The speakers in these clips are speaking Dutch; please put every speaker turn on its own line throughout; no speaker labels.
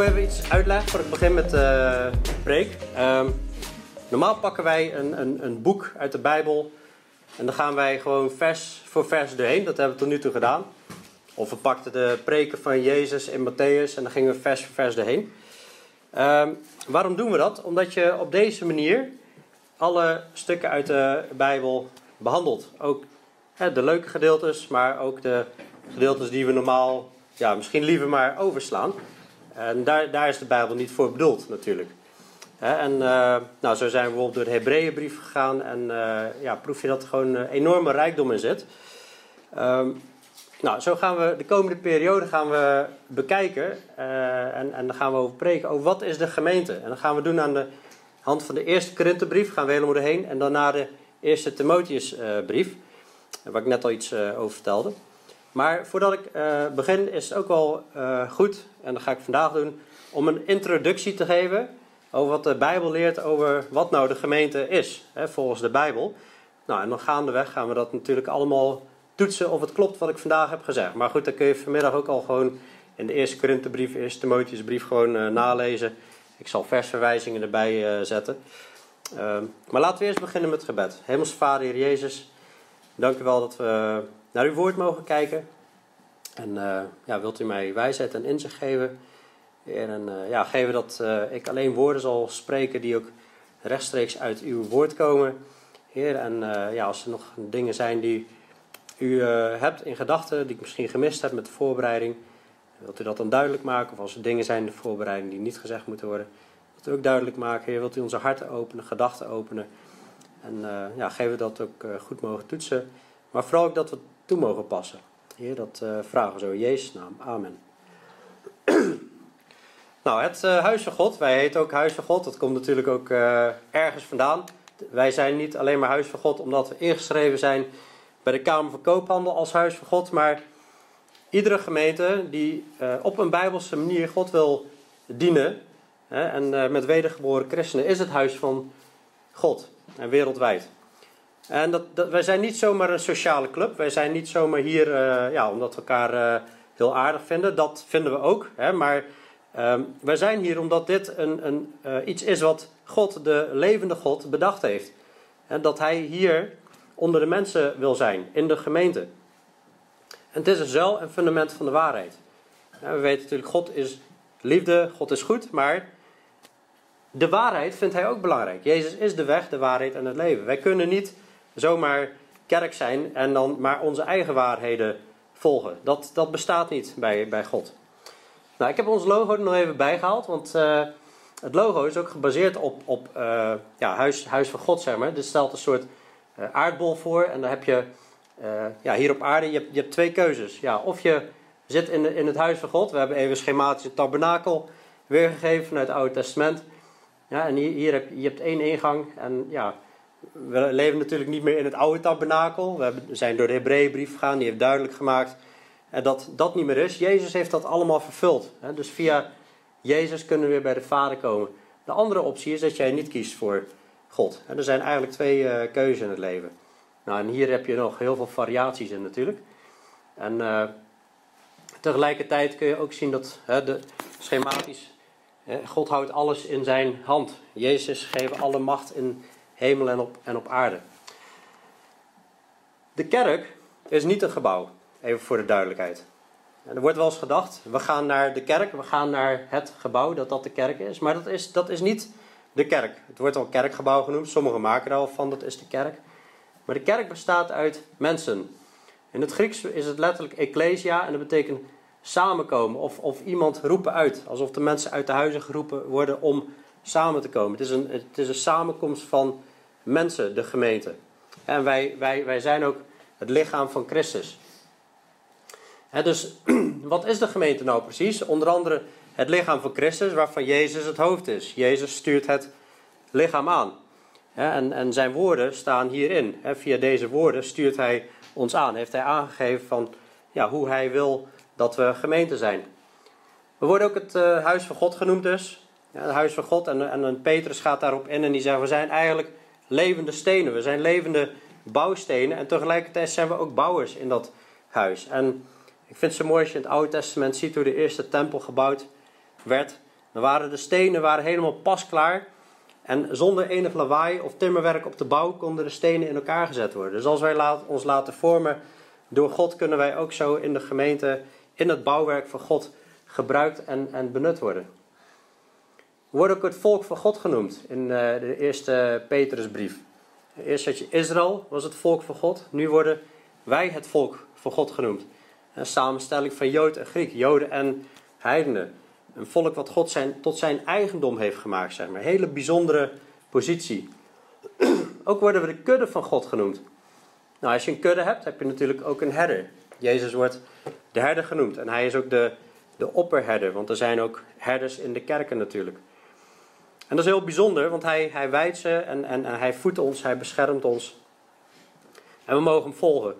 Wil even iets uitleggen voor ik begin met de preek. Ehm, normaal pakken wij een, een, een boek uit de Bijbel en dan gaan wij gewoon vers voor vers doorheen. Dat hebben we tot nu toe gedaan. Of we pakten de preken van Jezus in Matthäus en dan gingen we vers voor vers doorheen. Ehm, waarom doen we dat? Omdat je op deze manier alle stukken uit de Bijbel behandelt. Ook de leuke gedeeltes, maar ook de gedeeltes die we normaal ja, misschien liever maar overslaan. En daar, daar is de Bijbel niet voor bedoeld natuurlijk. En uh, nou, zo zijn we bijvoorbeeld door de Hebreeënbrief gegaan en uh, ja, proef je dat er gewoon een enorme rijkdom in zit. Um, nou, zo gaan we de komende periode gaan we bekijken uh, en, en dan gaan we over preken over wat is de gemeente. En dan gaan we doen aan de hand van de eerste Korinthebrief, gaan we helemaal doorheen. En daarna de eerste Timotheusbrief, waar ik net al iets over vertelde. Maar voordat ik begin is het ook wel goed, en dat ga ik vandaag doen, om een introductie te geven over wat de Bijbel leert over wat nou de gemeente is, hè, volgens de Bijbel. Nou, en dan gaandeweg gaan we dat natuurlijk allemaal toetsen of het klopt wat ik vandaag heb gezegd. Maar goed, dan kun je vanmiddag ook al gewoon in de eerste Korinthebrief, eerste Timotheusbrief gewoon uh, nalezen. Ik zal versverwijzingen erbij uh, zetten. Uh, maar laten we eerst beginnen met gebed. Hemelse Vader, Heer Jezus, dank u wel dat we naar uw woord mogen kijken. En uh, ja, wilt u mij wijsheid en inzicht geven en uh, ja, geven dat uh, ik alleen woorden zal spreken die ook rechtstreeks uit uw woord komen. Heer, en uh, ja, als er nog dingen zijn die u hebt in gedachten, die ik misschien gemist heb met de voorbereiding, wilt u dat dan duidelijk maken? Of als er dingen zijn in de voorbereiding die niet gezegd moeten worden, wilt u ook duidelijk maken. Heer, wilt u onze harten openen, gedachten openen. En ja, geven dat ook goed mogen toetsen. Maar vooral ook dat we toe mogen passen. Dat vragen we zo in Jezus' naam. Amen. Nou, het uh, Huis van God, wij heten ook Huis van God. Dat komt natuurlijk ook uh, ergens vandaan. Wij zijn niet alleen maar Huis van God omdat we ingeschreven zijn bij de Kamer van Koophandel als Huis van God. Maar iedere gemeente die uh, op een bijbelse manier God wil dienen. Hè, en met wedergeboren christenen is het Huis van God. En wereldwijd. En dat, wij zijn niet zomaar een sociale club. Wij zijn niet zomaar hier ja, omdat we elkaar heel aardig vinden. Dat vinden we ook. Hè, maar Um, wij zijn hier omdat dit een, een, uh, iets is wat God, de levende God, bedacht heeft. En dat Hij hier onder de mensen wil zijn, in de gemeente. En het is een zuil en fundament van de waarheid. We weten natuurlijk, God is liefde, God is goed, maar de waarheid vindt Hij ook belangrijk. Jezus is de weg, de waarheid en het leven. Wij kunnen niet zomaar kerk zijn en dan maar onze eigen waarheden volgen. Dat, dat bestaat niet bij, bij God. Nou, ik heb ons logo er nog even bijgehaald, want uh, het logo is ook gebaseerd op, op uh, ja, huis, huis van God, zeg maar. Dit stelt een soort uh, aardbol voor en dan heb je ja, hier op aarde, je hebt, je hebt twee keuzes. Ja, of je zit in, de, in het huis van God, we hebben even schematisch een tabernakel weergegeven vanuit het Oude Testament. Ja, en hier, hier heb je, je hebt één ingang en ja, we leven natuurlijk niet meer in het oude tabernakel. We, zijn door de Hebreeënbrief gegaan, die heeft duidelijk gemaakt en dat dat niet meer is. Jezus heeft dat allemaal vervuld. Dus via Jezus kunnen we weer bij de Vader komen. De andere optie is dat jij niet kiest voor God. Er zijn eigenlijk twee uh, keuzes in het leven. Nou, en hier heb je nog heel veel variaties in natuurlijk. En uh, tegelijkertijd kun je ook zien dat de, schematisch, God houdt alles in zijn hand. Jezus geeft alle macht in hemel en op, en op aarde. De kerk is niet een gebouw. Even voor de duidelijkheid. En er wordt wel eens gedacht, we gaan naar de kerk, we gaan naar het gebouw, dat dat de kerk is. Maar dat is, dat is niet de kerk. Het wordt al kerkgebouw genoemd, sommigen maken er al van, dat is de kerk. Maar de kerk bestaat uit mensen. In het Grieks is het letterlijk ecclesia en dat betekent samenkomen of, of iemand roepen uit. Alsof de mensen uit de huizen geroepen worden om samen te komen. Het is een, het is een samenkomst van mensen, de gemeente. En wij, wij, wij zijn ook het lichaam van Christus dus wat is de gemeente nou precies? Onder andere het lichaam van Christus, waarvan Jezus het hoofd is. Jezus stuurt het lichaam aan. en, en zijn woorden staan hierin. via deze woorden stuurt hij ons aan. Heeft hij aangegeven van ja, hoe hij wil dat we gemeente zijn. We worden ook het uh, huis van God genoemd dus. Ja, het huis van God. En, en, Petrus gaat daarop in en die zegt we zijn eigenlijk levende stenen. We zijn levende bouwstenen. En tegelijkertijd zijn we ook bouwers in dat huis. En ik vind het zo mooi als je in het Oude Testament ziet hoe de eerste tempel gebouwd werd, dan waren de stenen waren helemaal pasklaar. En zonder enig lawaai of timmerwerk op de bouw konden de stenen in elkaar gezet worden. Dus als wij ons laten vormen door God, kunnen wij ook zo in de gemeente, in het bouwwerk van God, gebruikt en, en benut worden. We worden ook het volk van God genoemd in uh, de eerste Petrusbrief. Eerst had je Israël, was het volk van God. Nu worden wij het volk van God genoemd. Een samenstelling van Jood en Griek, Joden en heidenen. Een volk wat God zijn, tot zijn eigendom heeft gemaakt, zeg maar. Een hele bijzondere positie. ook worden we de kudde van God genoemd. Nou, als je een kudde hebt, heb je natuurlijk ook een herder. Jezus wordt de herder genoemd. En hij is ook de, de opperherder, want er zijn ook herders in de kerken natuurlijk. En dat is heel bijzonder, want hij, hij wijdt ze en, en, en hij voedt ons, hij beschermt ons. En we mogen hem volgen.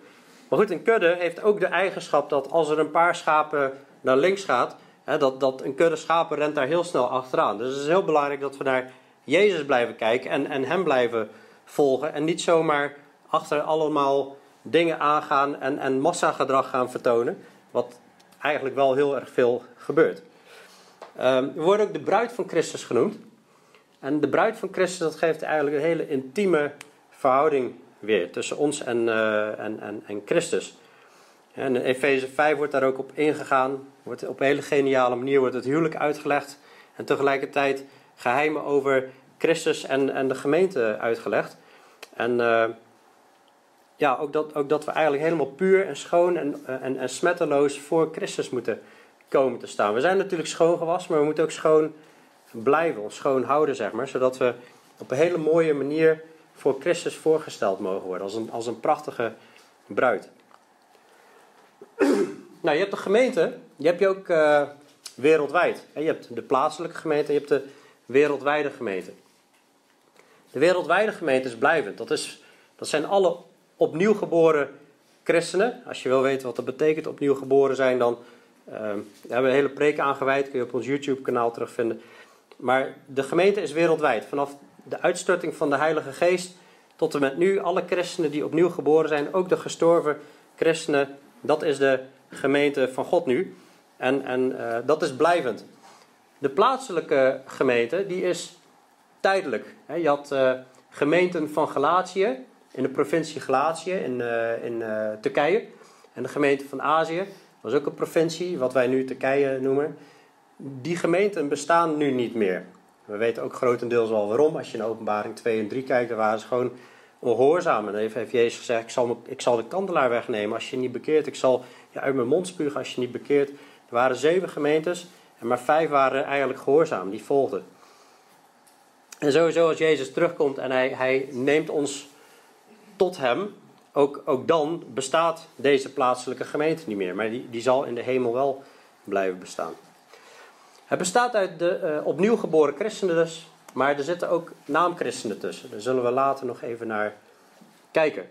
Maar goed, een kudde heeft ook de eigenschap dat als er een paar schapen naar links gaat, hè, dat, dat een kudde schapen rent daar heel snel achteraan. Dus het is heel belangrijk dat we naar Jezus blijven kijken en, en hem blijven volgen. En niet zomaar achter allemaal dingen aangaan en, en massagedrag gaan vertonen. Wat eigenlijk wel heel erg veel gebeurt. Um, we worden ook de bruid van Christus genoemd. En de bruid van Christus, dat geeft eigenlijk een hele intieme verhouding weer tussen ons en, uh, en, en, en Christus. En in Efeze 5 wordt daar ook op ingegaan. Wordt op een hele geniale manier wordt het huwelijk uitgelegd. En tegelijkertijd geheimen over Christus en, en de gemeente uitgelegd. En uh, ja, ook dat, ook dat we eigenlijk helemaal puur en schoon en, uh, en, en smetteloos voor Christus moeten komen te staan. We zijn natuurlijk schoon gewassen, maar we moeten ook schoon blijven, ons schoon houden, zeg maar. Zodat we op een hele mooie manier voor Christus voorgesteld mogen worden. Als een, als een prachtige bruid. nou, je hebt de gemeente, die heb je ook uh, wereldwijd. Je hebt de plaatselijke gemeente, je hebt de wereldwijde gemeente. De wereldwijde gemeente is blijvend. Dat, is, dat zijn alle opnieuw geboren christenen. Als je wil weten wat dat betekent, opnieuw geboren zijn, dan uh, hebben we een hele preek aangeweid. Kun je op ons YouTube-kanaal terugvinden. Maar de gemeente is wereldwijd. Vanaf de uitstorting van de Heilige Geest tot en met nu, alle christenen die opnieuw geboren zijn, ook de gestorven christenen, dat is de gemeente van God nu. En, en uh, dat is blijvend. De plaatselijke gemeente, die is tijdelijk. Je had uh, gemeenten van Galatië, in de provincie Galatië in, uh, in Turkije. En de gemeente van Azië, was ook een provincie, wat wij nu Turkije noemen die gemeenten bestaan nu niet meer. We weten ook grotendeels al waarom. Als je in openbaring 2 en 3 kijkt, dan waren ze gewoon ongehoorzaam. En even heeft Jezus gezegd, ik zal, ik zal de kandelaar wegnemen als je niet bekeert. Ik zal je uit mijn mond spugen als je niet bekeert. Er waren zeven gemeentes en maar vijf waren eigenlijk gehoorzaam, die volgden. En sowieso als Jezus terugkomt en hij, hij neemt ons tot hem, ook, ook dan bestaat deze plaatselijke gemeente niet meer. Maar die, die zal in de hemel wel blijven bestaan. Het bestaat uit de uh, opnieuw geboren christenen dus, maar er zitten ook naamchristenen tussen. Daar zullen we later nog even naar kijken.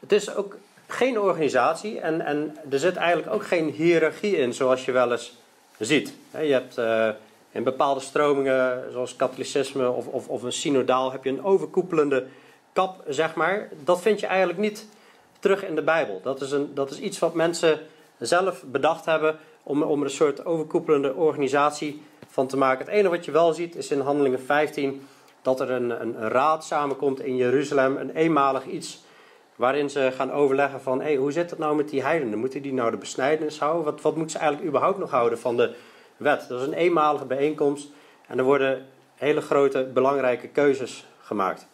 Het is ook geen organisatie en, en er zit eigenlijk ook geen hiërarchie in, zoals je wel eens ziet. Je hebt uh, in bepaalde stromingen, zoals katholicisme of, of, of een synodaal, heb je een overkoepelende kap, zeg maar. Dat vind je eigenlijk niet terug in de Bijbel. Dat is, een, dat is iets wat mensen zelf bedacht hebben om, om er een soort overkoepelende organisatie van te maken. Het enige wat je wel ziet is in Handelingen 15 dat er een, een, raad samenkomt in Jeruzalem, een eenmalig iets waarin ze gaan overleggen van hey, hoe zit het nou met die heidenen? Moeten die nou de besnijdenis houden? Wat, wat moeten ze eigenlijk überhaupt nog houden van de wet? Dat is een eenmalige bijeenkomst en er worden hele grote belangrijke keuzes gemaakt.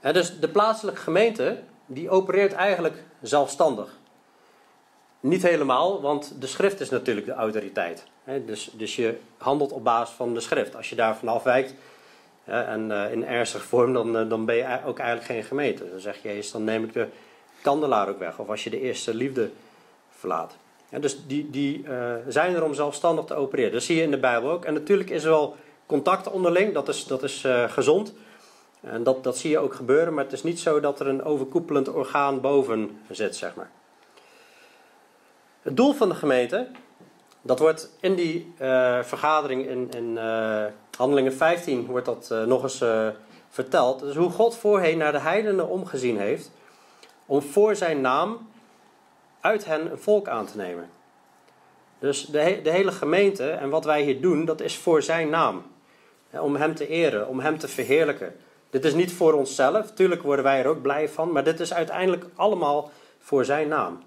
En dus de plaatselijke gemeente die opereert eigenlijk zelfstandig. Niet helemaal, want de schrift is natuurlijk de autoriteit. Dus, dus je handelt op basis van de schrift. Als je daarvan afwijkt en uh, in ernstige vorm, dan, uh, dan ben je ook eigenlijk geen gemeente. Dan zeg je, Jezus, dan neem ik de kandelaar ook weg. Of als je de eerste liefde verlaat. dus die, die uh, zijn er om zelfstandig te opereren. Dat zie je in de Bijbel ook. En natuurlijk is er wel contact onderling, dat is, dat is gezond. En dat, dat zie je ook gebeuren, maar het is niet zo dat er een overkoepelend orgaan boven zit, zeg maar. Het doel van de gemeente, dat wordt in die uh, vergadering in, in uh, Handelingen 15 wordt dat uh, nog eens verteld. Dus hoe God voorheen naar de heidenen omgezien heeft om voor zijn naam uit hen een volk aan te nemen. Dus de, de hele gemeente en wat wij hier doen, dat is voor zijn naam. Om hem te eren, om hem te verheerlijken. Dit is niet voor onszelf, tuurlijk worden wij er ook blij van, maar dit is uiteindelijk allemaal voor zijn naam.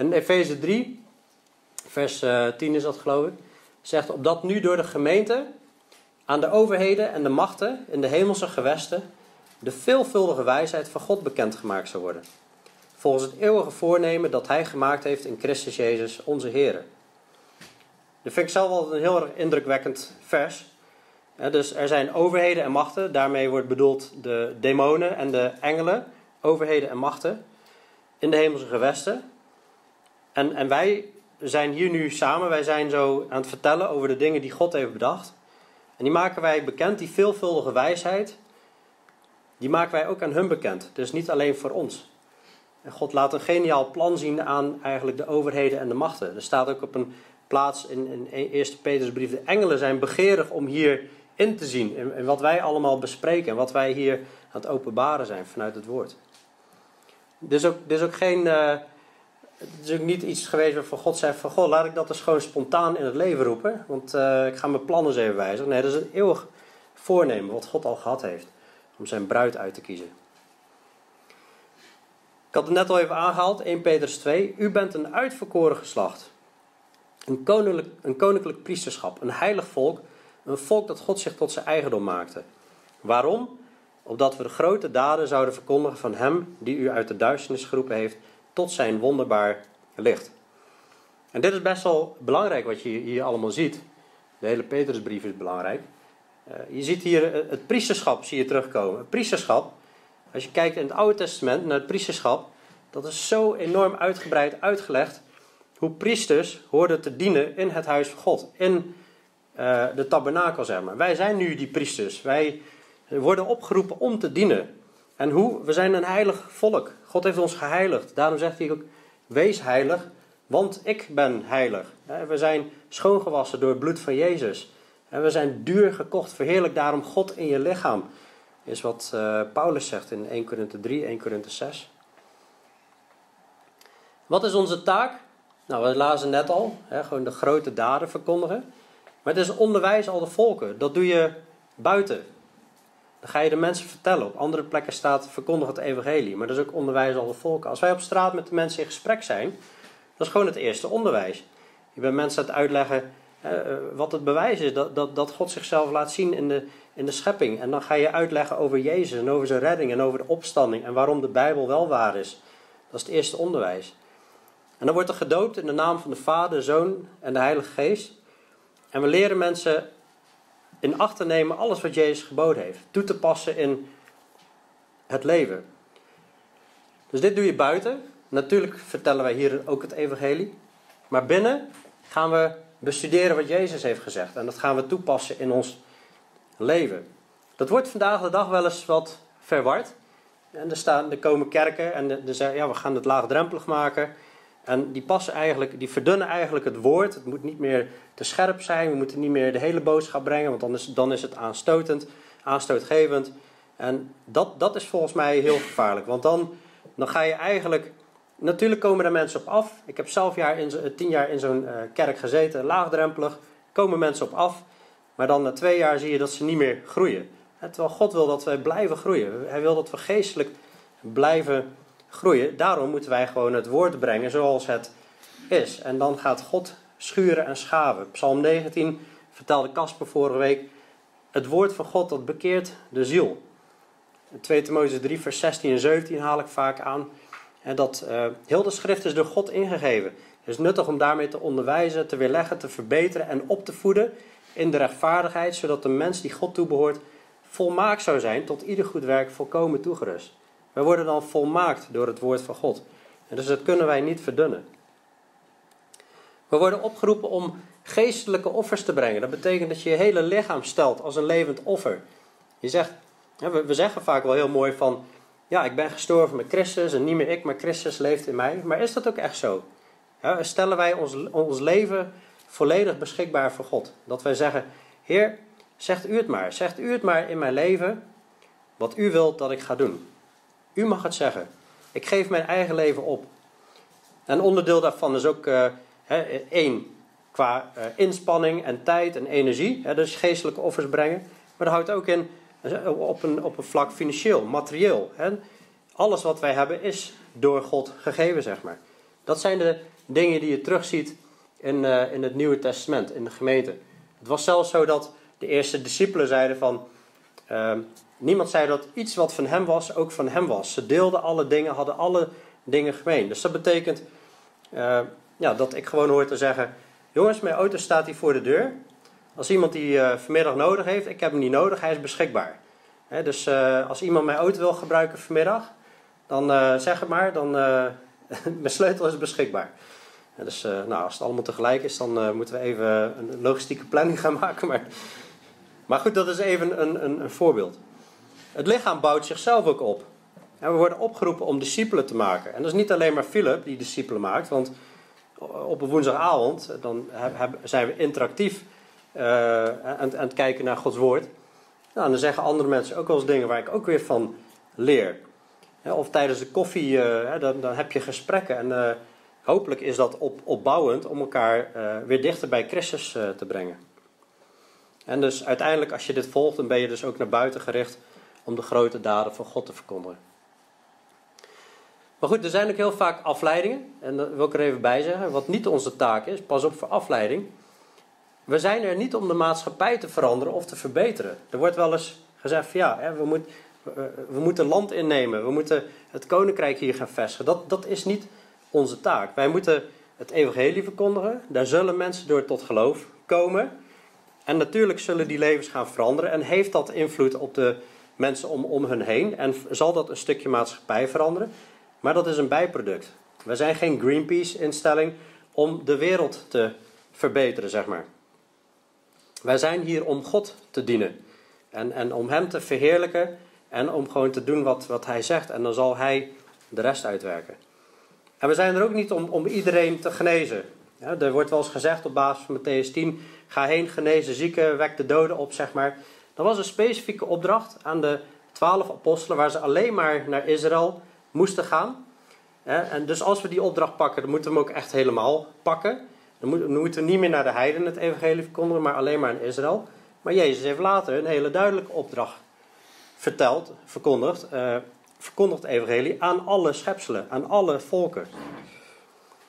En Efeze 3, vers 10 eh, is dat geloof ik, zegt opdat nu door de gemeente aan de overheden en de machten in de hemelse gewesten de veelvuldige wijsheid van God bekendgemaakt zou worden. Volgens het eeuwige voornemen dat Hij gemaakt heeft in Christus Jezus, onze Heer. Dat vind ik zelf wel een heel indrukwekkend vers. Dus er zijn overheden en machten, daarmee wordt bedoeld de demonen en de engelen, overheden en machten, in de hemelse gewesten. En, en wij zijn hier nu samen, wij zijn zo aan het vertellen over de dingen die God heeft bedacht. En die maken wij bekend, die veelvuldige wijsheid, die maken wij ook aan hun bekend. Dus niet alleen voor ons. En God laat een geniaal plan zien aan eigenlijk de overheden en de machten. Er staat ook op een plaats in, in 1 Petersbrief, de engelen zijn begeerig om hier in te zien. En, wat wij allemaal bespreken en wat wij hier aan het openbaren zijn vanuit het woord. Is ook, is ook geen... Uh, het is ook niet iets geweest waarvan God zegt van... Goh, laat ik dat eens gewoon spontaan in het leven roepen. Want uh, ik ga mijn plannen eens even wijzigen. Nee, dat is een eeuwig voornemen wat God al gehad heeft. Om zijn bruid uit te kiezen. Ik had het net al even aangehaald, 1 Petrus 2. U bent een uitverkoren geslacht. Een koninklijk, een koninklijk priesterschap. Een heilig volk. Een volk dat God zich tot zijn eigendom maakte. Waarom? Opdat we de grote daden zouden verkondigen van Hem die u uit de duisternis geroepen heeft tot zijn wonderbaar licht. En dit is best wel belangrijk wat je hier allemaal ziet. De hele Petrusbrief is belangrijk. Uh, je ziet hier het priesterschap zie je terugkomen. Het priesterschap, als je kijkt in het Oude Testament naar het priesterschap, dat is zo enorm uitgebreid uitgelegd hoe priesters hoorden te dienen in het huis van God, in uh, de tabernakel zeg maar. Wij zijn nu die priesters. Wij worden opgeroepen om te dienen. En hoe? We zijn een heilig volk. God heeft ons geheiligd. Daarom zegt hij ook: Wees heilig, want ik ben heilig. We zijn schoongewassen door het bloed van Jezus. We zijn duur gekocht. Verheerlijk daarom God in je lichaam. Is wat uh, Paulus zegt in 1 Korinthe 3, 1 Korinthe 6. Wat is onze taak? Nou, we lazen net al. Gewoon de grote daden verkondigen. Maar het is onderwijs al de volken. Dat doe je buiten. Dan ga je de mensen vertellen. Op andere plekken staat verkondig het evangelie. Maar dat is ook onderwijs al de volken. Als wij op straat met de mensen in gesprek zijn, dat is gewoon het eerste onderwijs. Je bent mensen aan het uitleggen uh, wat het bewijs is dat, dat, dat God zichzelf laat zien in de, in de schepping. En dan ga je uitleggen over Jezus en over zijn redding en over de opstanding en waarom de Bijbel wel waar is. Dat is het eerste onderwijs. En dan wordt er gedoopt in de naam van de Vader, de Zoon en de Heilige Geest. En we leren mensen in acht te nemen alles wat Jezus geboden heeft. Toe te passen in het leven. Dus dit doe je buiten. Natuurlijk vertellen wij hier ook het evangelie. Maar binnen gaan we bestuderen wat Jezus heeft gezegd. En dat gaan we toepassen in ons leven. Dat wordt vandaag de dag wel eens wat verward. En er, staan, er komen kerken en er zeggen, ja, we gaan het laagdrempelig maken. En die passen eigenlijk, die verdunnen eigenlijk het woord. Het moet niet meer te scherp zijn. We moeten niet meer de hele boodschap brengen, want dan is, dan is het aanstotend, aanstootgevend. En dat, dat is volgens mij heel gevaarlijk. Want dan, dan ga je eigenlijk. Natuurlijk komen er mensen op af. Ik heb zelf jaar in, tien jaar in zo'n uh, kerk gezeten, laagdrempelig. Komen mensen op af. Maar dan na twee jaar zie je dat ze niet meer groeien. Terwijl God wil dat wij blijven groeien. Hij wil dat we geestelijk blijven groeien. Daarom moeten wij gewoon het woord brengen zoals het is. En dan gaat God schuren en schaven. Psalm 19 vertelde Casper vorige week. Het woord van God dat bekeert de ziel. 2 Timotheüs 3 vers 16 en 17 haal ik vaak aan. Dat uh, heel de schrift is door God ingegeven. Het is nuttig om daarmee te onderwijzen, te weerleggen, te verbeteren en op te voeden in de rechtvaardigheid, zodat de mens die God toebehoort volmaakt zou zijn, tot ieder goed werk volkomen toegerust. Wij worden dan volmaakt door het woord van God. En dus dat kunnen wij niet verdunnen. We worden opgeroepen om geestelijke offers te brengen. Dat betekent dat je je hele lichaam stelt als een levend offer. Je zegt, we zeggen vaak wel heel mooi van, ja, ik ben gestorven met Christus en niet meer ik, maar Christus leeft in mij. Maar is dat ook echt zo? stellen wij ons, ons leven volledig beschikbaar voor God? Dat wij zeggen, Heer, zegt u het maar. Zegt u het maar in mijn leven wat u wilt dat ik ga doen. U mag het zeggen. Ik geef mijn eigen leven op. En onderdeel daarvan is ook uh, Eén, qua uh, inspanning en tijd en energie. Hè, dus geestelijke offers brengen. Maar dat houdt ook in op een, op een vlak financieel, materieel. Hè. Alles wat wij hebben is door God gegeven, zeg maar. Dat zijn de dingen die je terugziet in, in het Nieuwe Testament, in de gemeente. Het was zelfs zo dat de eerste discipelen zeiden van... Niemand zei dat iets wat van hem was, ook van hem was. Ze deelden alle dingen, hadden alle dingen gemeen. Dus dat betekent uh, ja, dat ik gewoon hoor te zeggen... Jongens, mijn auto staat hier voor de deur. Als iemand die uh, vanmiddag nodig heeft, ik heb hem niet nodig, hij is beschikbaar. dus uh, als iemand mijn auto wil gebruiken vanmiddag, dan zeg het maar, dan mijn sleutel is beschikbaar. dus nou, als het allemaal tegelijk is, dan moeten we even een logistieke planning gaan maken. Maar, maar goed, dat is even een, een, een voorbeeld. Het lichaam bouwt zichzelf ook op. En we worden opgeroepen om discipelen te maken. En dat is niet alleen maar Philip die discipelen maakt, want op een woensdagavond dan zijn we interactief uh, aan, het kijken naar Gods woord. Nou, dan zeggen andere mensen ook wel eens dingen waar ik ook weer van leer. Of tijdens de koffie, uh, dan, heb je gesprekken. En uh, hopelijk is dat op, opbouwend om elkaar weer dichter bij Christus te brengen. En dus uiteindelijk, als je dit volgt, dan ben je dus ook naar buiten gericht om de grote daden van God te verkondigen. Maar goed, er zijn ook heel vaak afleidingen. En dat wil ik er even bij zeggen. Wat niet onze taak is, pas op voor afleiding. We zijn er niet om de maatschappij te veranderen of te verbeteren. Er wordt wel eens gezegd ja, we, moet, we moeten land innemen. We moeten het koninkrijk hier gaan vestigen. Dat, dat is niet onze taak. Wij moeten het evangelie verkondigen. Daar zullen mensen door tot geloof komen. En natuurlijk zullen die levens gaan veranderen. En heeft dat invloed op de mensen om, om hun heen. En zal dat een stukje maatschappij veranderen. Maar dat is een bijproduct. We zijn geen Greenpeace-instelling om de wereld te verbeteren, zeg maar. Wij zijn hier om God te dienen. En, en om Hem te verheerlijken. En om gewoon te doen wat, wat Hij zegt. En dan zal Hij de rest uitwerken. En we zijn er ook niet om, om iedereen te genezen. Er wordt wel eens gezegd op basis van Matthäus 10: ga heen, genezen zieken, wek de doden op, zeg maar. Dat was een specifieke opdracht aan de twaalf apostelen, waar ze alleen maar naar Israël moesten gaan. En dus als we die opdracht pakken, dan moeten we hem ook echt helemaal pakken. Dan moeten we niet meer naar de heiden het evangelie verkondigen, maar alleen maar in Israël. Maar Jezus heeft later een hele duidelijke opdracht verteld, verkondigd. Uh, verkondigt het evangelie aan alle schepselen, aan alle volken.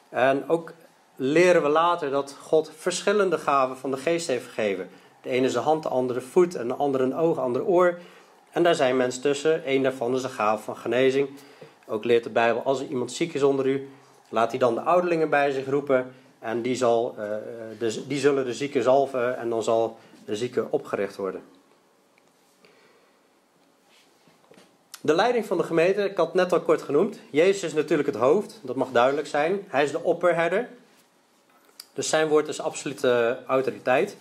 En ook leren we later dat God verschillende gaven van de geest heeft gegeven. De ene is de hand, de andere voet en de andere een oog, de andere oor. En daar zijn mensen tussen. Eén daarvan is de gave van genezing. Ook leert de Bijbel, als er iemand ziek is onder u, laat hij dan de ouderlingen bij zich roepen. En die, zal, uh, die zullen de zieke zalven en dan zal de zieke opgericht worden. De leiding van de gemeente, ik had het net al kort genoemd. Jezus is natuurlijk het hoofd, dat mag duidelijk zijn. Hij is de opperherder. Dus zijn woord is absolute autoriteit.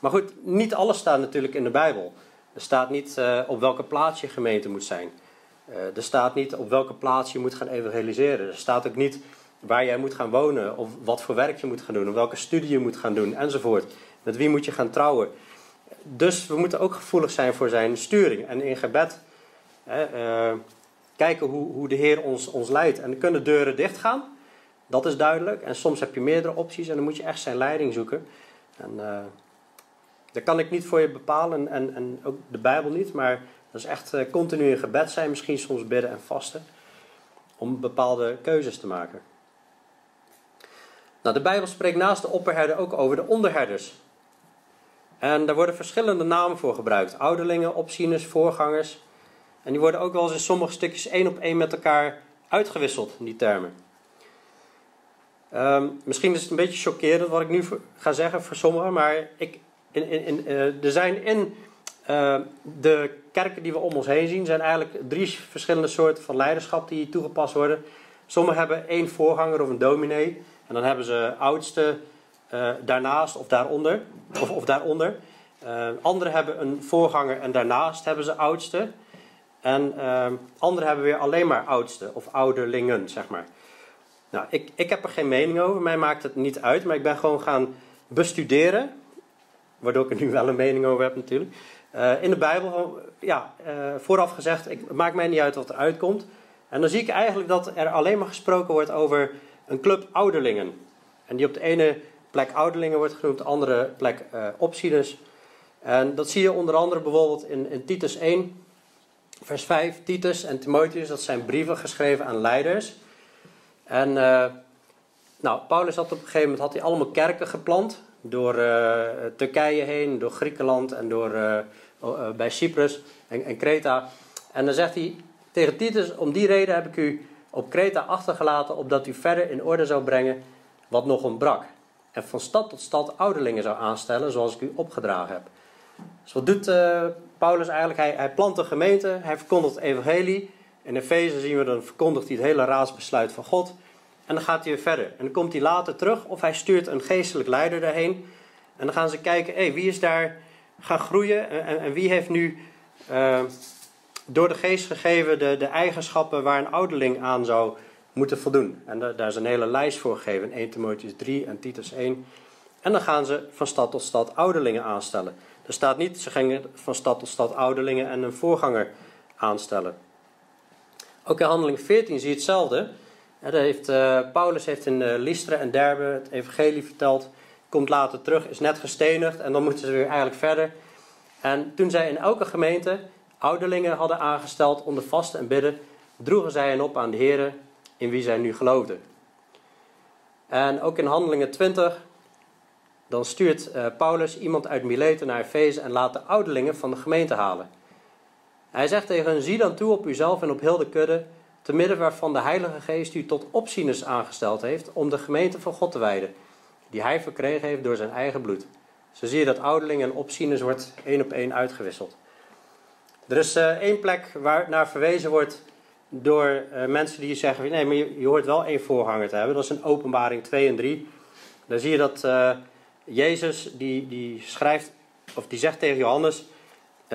Maar goed, niet alles staat natuurlijk in de Bijbel. Er staat niet uh, op welke plaats je gemeente moet zijn. Uh, er staat niet op welke plaats je moet gaan evangeliseren. Er staat ook niet waar jij moet gaan wonen, of wat voor werk je moet gaan doen, of welke studie je moet gaan doen, enzovoort. Met wie moet je gaan trouwen. Dus we moeten ook gevoelig zijn voor zijn sturing. En in gebed uh, kijken hoe, hoe de Heer ons, ons leidt. En dan kunnen deuren dicht gaan, dat is duidelijk. En soms heb je meerdere opties en dan moet je echt zijn leiding zoeken. En dat kan ik niet voor je bepalen en, en ook de Bijbel niet, maar dat is echt uh, continu in gebed zijn, misschien soms bidden en vasten, om bepaalde keuzes te maken. Nou, de Bijbel spreekt naast de opperherder ook over de onderherders. En daar worden verschillende namen voor gebruikt. Ouderlingen, opzieners, voorgangers. En die worden ook wel eens in sommige stukjes één op één met elkaar uitgewisseld, die termen. Um, misschien is het een beetje chockerend wat ik nu ga zeggen voor sommigen, maar ik, in, in, uh, er zijn in uh, de kerken die we om ons heen zien, zijn eigenlijk drie verschillende soorten van leiderschap die toegepast worden. Sommigen hebben één voorganger of een dominee. En dan hebben ze oudste uh, daarnaast of daaronder. Of, of daaronder. Uh, anderen hebben een voorganger en daarnaast hebben ze oudste. En uh, anderen hebben weer alleen maar oudste of ouderlingen, zeg maar. Nou, ik, ik heb er geen mening over. Mij maakt het niet uit. Maar ik ben gewoon gaan bestuderen. Waardoor ik er nu wel een mening over heb natuurlijk. Uh, in de Bijbel, ja, uh, vooraf gezegd, ik, het maakt mij niet uit wat er uitkomt. En dan zie ik eigenlijk dat er alleen maar gesproken wordt over een club ouderlingen. En die op de ene plek ouderlingen wordt genoemd, de andere plek uh, opzieners. En dat zie je onder andere bijvoorbeeld in, in Titus 1, vers 5. Titus en Timotheus, dat zijn brieven geschreven aan leiders. En nou, Paulus had op een gegeven moment had hij allemaal kerken geplant. Door uh, Turkije heen, door Griekenland en door, bij Cyprus en, en Kreta. En dan zegt hij tegen Titus, om die reden heb ik u op Kreta achtergelaten, opdat u verder in orde zou brengen wat nog ontbrak. En van stad tot stad ouderlingen zou aanstellen, zoals ik u opgedragen heb. Dus wat doet Paulus eigenlijk? Hij, hij plant een gemeente, hij verkondigt het evangelie. In Efeze zien we, dan verkondigt hij het hele raadsbesluit van God. En dan gaat hij weer verder. En dan komt hij later terug, of hij stuurt een geestelijk leider daarheen. En dan gaan ze kijken, hey, wie is daar gaan groeien en, en wie heeft nu uh, door de geest gegeven de, de eigenschappen waar een ouderling aan zou moeten voldoen. En daar is een hele lijst voor gegeven, 1 Timotheus 3 en Titus 1. En dan gaan ze van stad tot stad ouderlingen aanstellen. Er staat niet, ze gingen van stad tot stad ouderlingen en een voorganger aanstellen. Ook in handeling 14 zie je hetzelfde. Heeft, uh, Paulus heeft in uh, Lystra en Derbe het evangelie verteld. Komt later terug, is net gestenigd en dan moeten ze weer eigenlijk verder. En toen zij in elke gemeente ouderlingen hadden aangesteld onder vasten en bidden, droegen zij hen op aan de Heer in wie zij nu geloofden. En ook in Handelingen 20, dan stuurt uh, Paulus iemand uit Mileten naar Efeze en laat de ouderlingen van de gemeente halen. Hij zegt tegen hen, zie dan toe op uzelf en op heel de kudde, te midden waarvan de Heilige Geest u tot opzieners aangesteld heeft om de gemeente van God te wijden, die hij verkregen heeft door zijn eigen bloed. Zo zie je dat ouderlingen en opzieners wordt één op één uitgewisseld. Er is uh, één plek waar naar verwezen wordt door uh, mensen die zeggen: nee, maar je, hoort wel één voorganger te hebben. Dat is in Openbaring 2 en 3. Dan zie je dat uh, Jezus die, die schrijft, of die zegt tegen Johannes: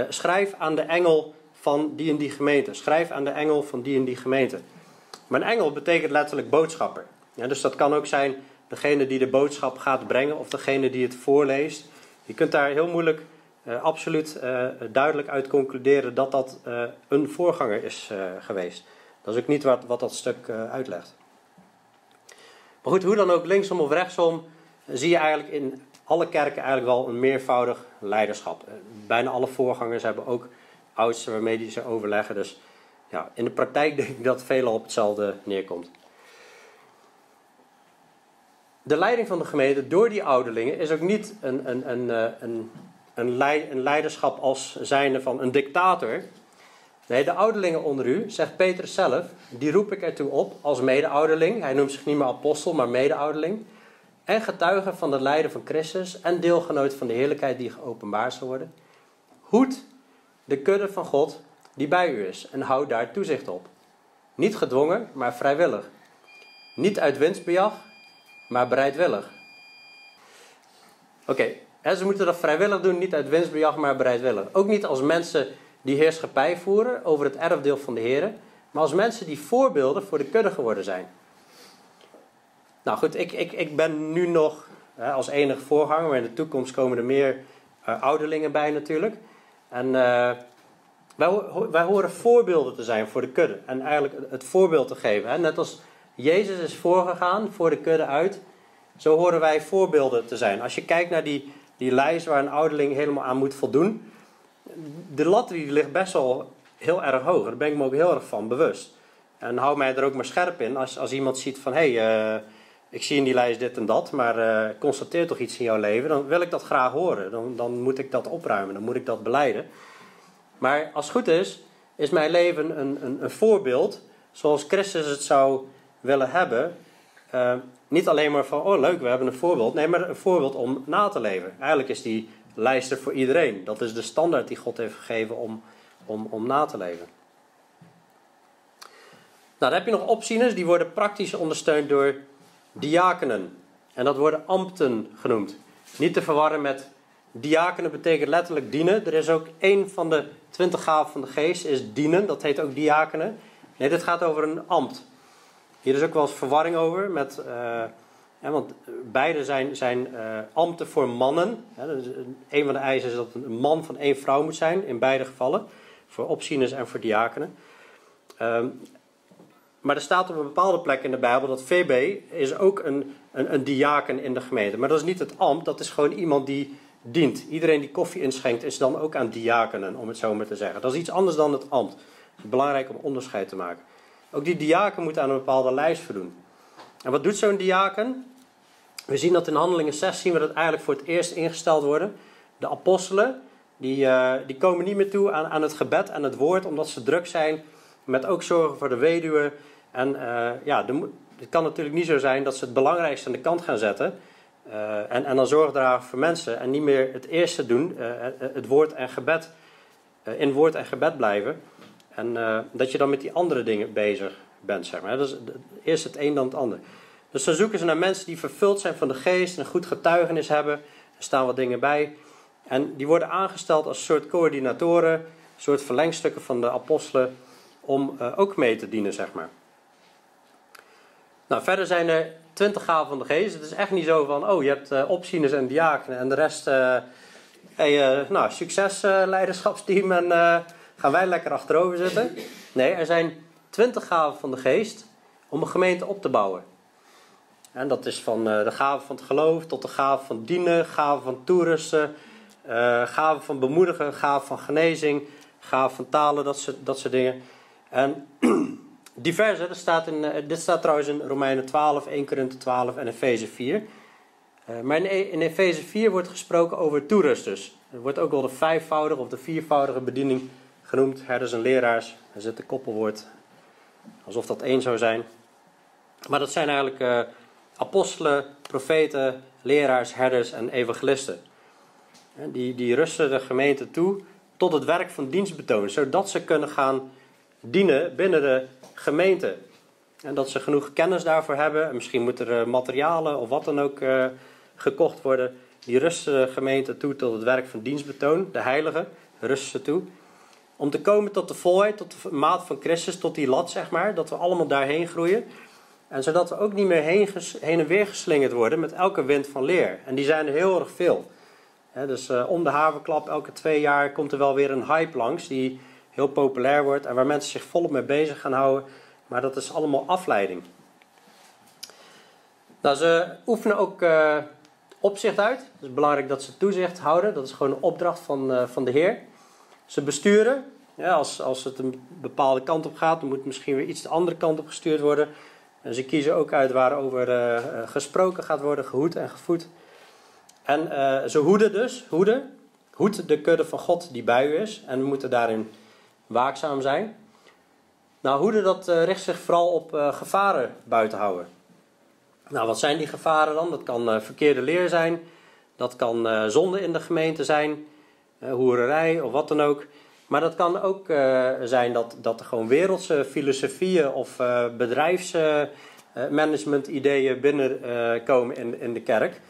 schrijf aan de engel van die en die gemeente. Schrijf aan de engel van die en die gemeente. Maar een engel betekent letterlijk boodschapper. Ja, dus dat kan ook zijn degene die de boodschap gaat brengen of degene die het voorleest. Je kunt daar heel moeilijk uh, absoluut uh, duidelijk uit concluderen dat dat uh, een voorganger is geweest. Dat is ook niet wat, wat dat stuk uitlegt. Maar goed, hoe dan ook, linksom of rechtsom, zie je eigenlijk in alle kerken eigenlijk wel een meervoudig leiderschap. bijna alle voorgangers hebben ook oudsten waarmee die ze overleggen. Dus ja, in de praktijk denk ik dat veelal op hetzelfde neerkomt. De leiding van de gemeente door die ouderlingen is ook niet een, een, een, een een, leiderschap als zijnde van een dictator. Nee, de ouderlingen onder u, zegt Petrus zelf, die roep ik ertoe op als mede-ouderling. Hij noemt zich niet meer apostel, maar mede-ouderling. En getuige van het lijden van Christus en deelgenoot van de heerlijkheid die geopenbaard zal worden. Hoed de kudde van God die bij u is en houd daar toezicht op. Niet gedwongen, maar vrijwillig. Niet uit winstbejag, maar bereidwillig. Oké, ze moeten dat vrijwillig doen, niet uit winstbejag, maar bereidwillig. Ook niet als mensen die heerschappij voeren over het erfdeel van de Heer, maar als mensen die voorbeelden voor de kudde geworden zijn. Nou goed, ik, ik, ik ben nu nog hè, als enige voorganger, maar in de toekomst komen er meer uh, ouderlingen bij natuurlijk. En uh, wij, horen voorbeelden te zijn voor de kudde en eigenlijk het voorbeeld te geven. Hè. Net als Jezus is voorgegaan voor de kudde uit, zo horen wij voorbeelden te zijn. Als je kijkt naar die die lijst waar een ouderling helemaal aan moet voldoen. De lat die ligt best wel heel erg hoog. Daar ben ik me ook heel erg van bewust. En hou mij er ook maar scherp in als, als iemand ziet van hé, hey, uh, ik zie in die lijst dit en dat, maar uh, constateer toch iets in jouw leven, dan wil ik dat graag horen. Dan, dan moet ik dat opruimen, dan moet ik dat beleiden. Maar als het goed is, is mijn leven een, een, een voorbeeld zoals Christus het zou willen hebben. Uh, niet alleen maar van, oh leuk, we hebben een voorbeeld. Nee, maar een voorbeeld om na te leven. Eigenlijk is die lijst er voor iedereen. Dat is de standaard die God heeft gegeven om, om, om na te leven. Nou, dan heb je nog opzieners, die worden praktisch ondersteund door diakenen. En dat worden ambten genoemd. Niet te verwarren met diakenen betekent letterlijk dienen. Er is ook één van de twintig gaven van de geest, is dienen. Dat heet ook diakenen. Nee, dit gaat over een ambt. Hier is ook wel eens verwarring over. Met, uh, want beide zijn, zijn uh, ambten voor mannen. dus een van de eisen is dat een man van één vrouw moet zijn. In beide gevallen. Voor opzieners en voor diakenen. Um, Maar er staat op een bepaalde plek in de Bijbel dat VB is ook een, een, een diaken in de gemeente. Maar dat is niet het ambt, dat is gewoon iemand die dient. Iedereen die koffie inschenkt is dan ook aan diakenen, om het zo maar te zeggen. Dat is iets anders dan het ambt. Belangrijk om onderscheid te maken. Ook die diaken moet aan een bepaalde lijst voldoen. En wat doet zo'n diaken? We zien dat in Handelingen 6 zien we dat eigenlijk voor het eerst ingesteld worden. De apostelen, die, uh, die komen niet meer toe aan, aan het gebed en het woord, omdat ze druk zijn met ook zorgen voor de weduwe. En uh, ja, het kan natuurlijk niet zo zijn dat ze het belangrijkste aan de kant gaan zetten. Uh, en, en dan zorg dragen voor mensen en niet meer het eerste doen, het woord en gebed, in woord en gebed blijven. En dat je dan met die andere dingen bezig bent, zeg maar. Eerst het een dan het ander. Dus dan zoeken ze naar mensen die vervuld zijn van de geest en een goed getuigenis hebben. Er staan wat dingen bij. En die worden aangesteld als soort coördinatoren, soort verlengstukken van de apostelen, om ook mee te dienen, zeg maar. Nou, verder zijn er twintig gaven van de geest. Het is echt niet zo van, oh, je hebt uh, opzieners en diakenen en de rest, uh, hey, nou, succes leiderschapsteam en gaan wij lekker achterover zitten. Nee, er zijn twintig gaven van de geest om een gemeente op te bouwen. En dat is van de gave van het geloof tot de gave van dienen, gave van toerusten, gaven van bemoedigen, gaven van genezing, gaven van talen, dat soort, dat soort dingen. En diverse, staat in, uh, dit staat trouwens in Romeinen 12, 1 Korinthe 12 en Efeze 4. Uh, maar in, in Efeze 4 wordt gesproken over toerusters. Er wordt ook wel de vijfvoudige of de viervoudige bediening genoemd, herders en leraars. Er zit een koppelwoord, alsof dat één zou zijn. Maar dat zijn eigenlijk uh, apostelen, profeten, leraars, herders en evangelisten. Die, die rusten de gemeente toe tot het werk van dienstbetoon, zodat ze kunnen gaan dienen binnen de gemeente. En dat ze genoeg kennis daarvoor hebben. En misschien moeten er materialen of wat dan ook uh, gekocht worden. Die rusten de gemeente toe tot het werk van dienstbetoon. De heiligen rusten ze toe. Om te komen tot de volheid, tot de maat van Christus, tot die lat zeg maar. Dat we allemaal daarheen groeien. En zodat we ook niet meer heen, heen en weer geslingerd worden met elke wind van leer. En die zijn er heel erg veel dus uh, om de havenklap elke twee jaar komt er wel weer een hype langs die heel populair wordt en waar mensen zich volop mee bezig gaan houden. Maar dat is allemaal afleiding. Nou, ze oefenen ook uh, opzicht uit. Het is belangrijk dat ze toezicht houden. Dat is gewoon een opdracht van, uh, van de Heer. Ze besturen. Ja, als, als het een bepaalde kant op gaat, dan moet misschien weer iets de andere kant op gestuurd worden. En ze kiezen ook uit waarover gesproken gaat worden, gehoed en gevoed. En uh, ze hoeden dus, hoeden, hoed de kudde van God die bij u is. En we moeten daarin waakzaam zijn. Nou, hoeden dat uh, richt zich vooral op uh, gevaren buiten houden. Nou, wat zijn die gevaren dan? Dat kan verkeerde leer zijn. Dat kan zonde in de gemeente zijn. hoererij of wat dan ook. Maar dat kan ook zijn dat, dat er gewoon wereldse filosofieën of bedrijfsmanagement ideeën binnenkomen in, in de kerk.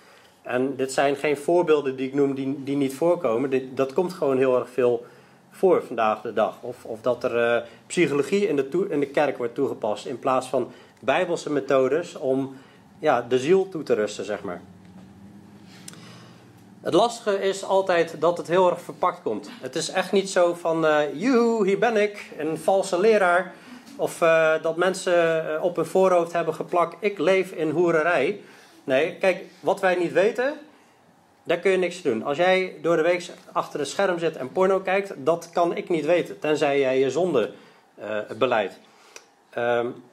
En dit zijn geen voorbeelden die ik noem die, die niet voorkomen. Dat komt gewoon heel erg veel voor vandaag de dag. Of, of dat er uh, psychologie in de, in de kerk wordt toegepast in plaats van bijbelse methodes om ja, de ziel toe te rusten, zeg maar. Het lastige is altijd dat het heel erg verpakt komt. Het is echt niet zo van, uh, joehoe, hier ben ik, een valse leraar. Of uh, dat mensen op hun voorhoofd hebben geplakt, ik leef in hoererij. Nee, kijk, wat wij niet weten, daar kun je niks doen. Als jij door de week achter het scherm zit en porno kijkt, dat kan ik niet weten. Tenzij jij je zonde uh, beleidt. Um,